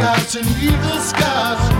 Scouts and Eagle Scouts. Yeah.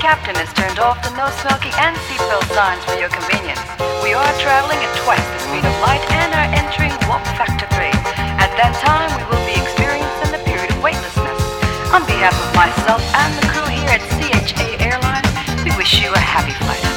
Captain has turned off the no smoking and seatbelt signs for your convenience. We are traveling at twice the speed of light and are entering warp factor 3. At that time, we will be experiencing the period of weightlessness. On behalf of myself and the crew here at CHA Airlines, we wish you a happy flight.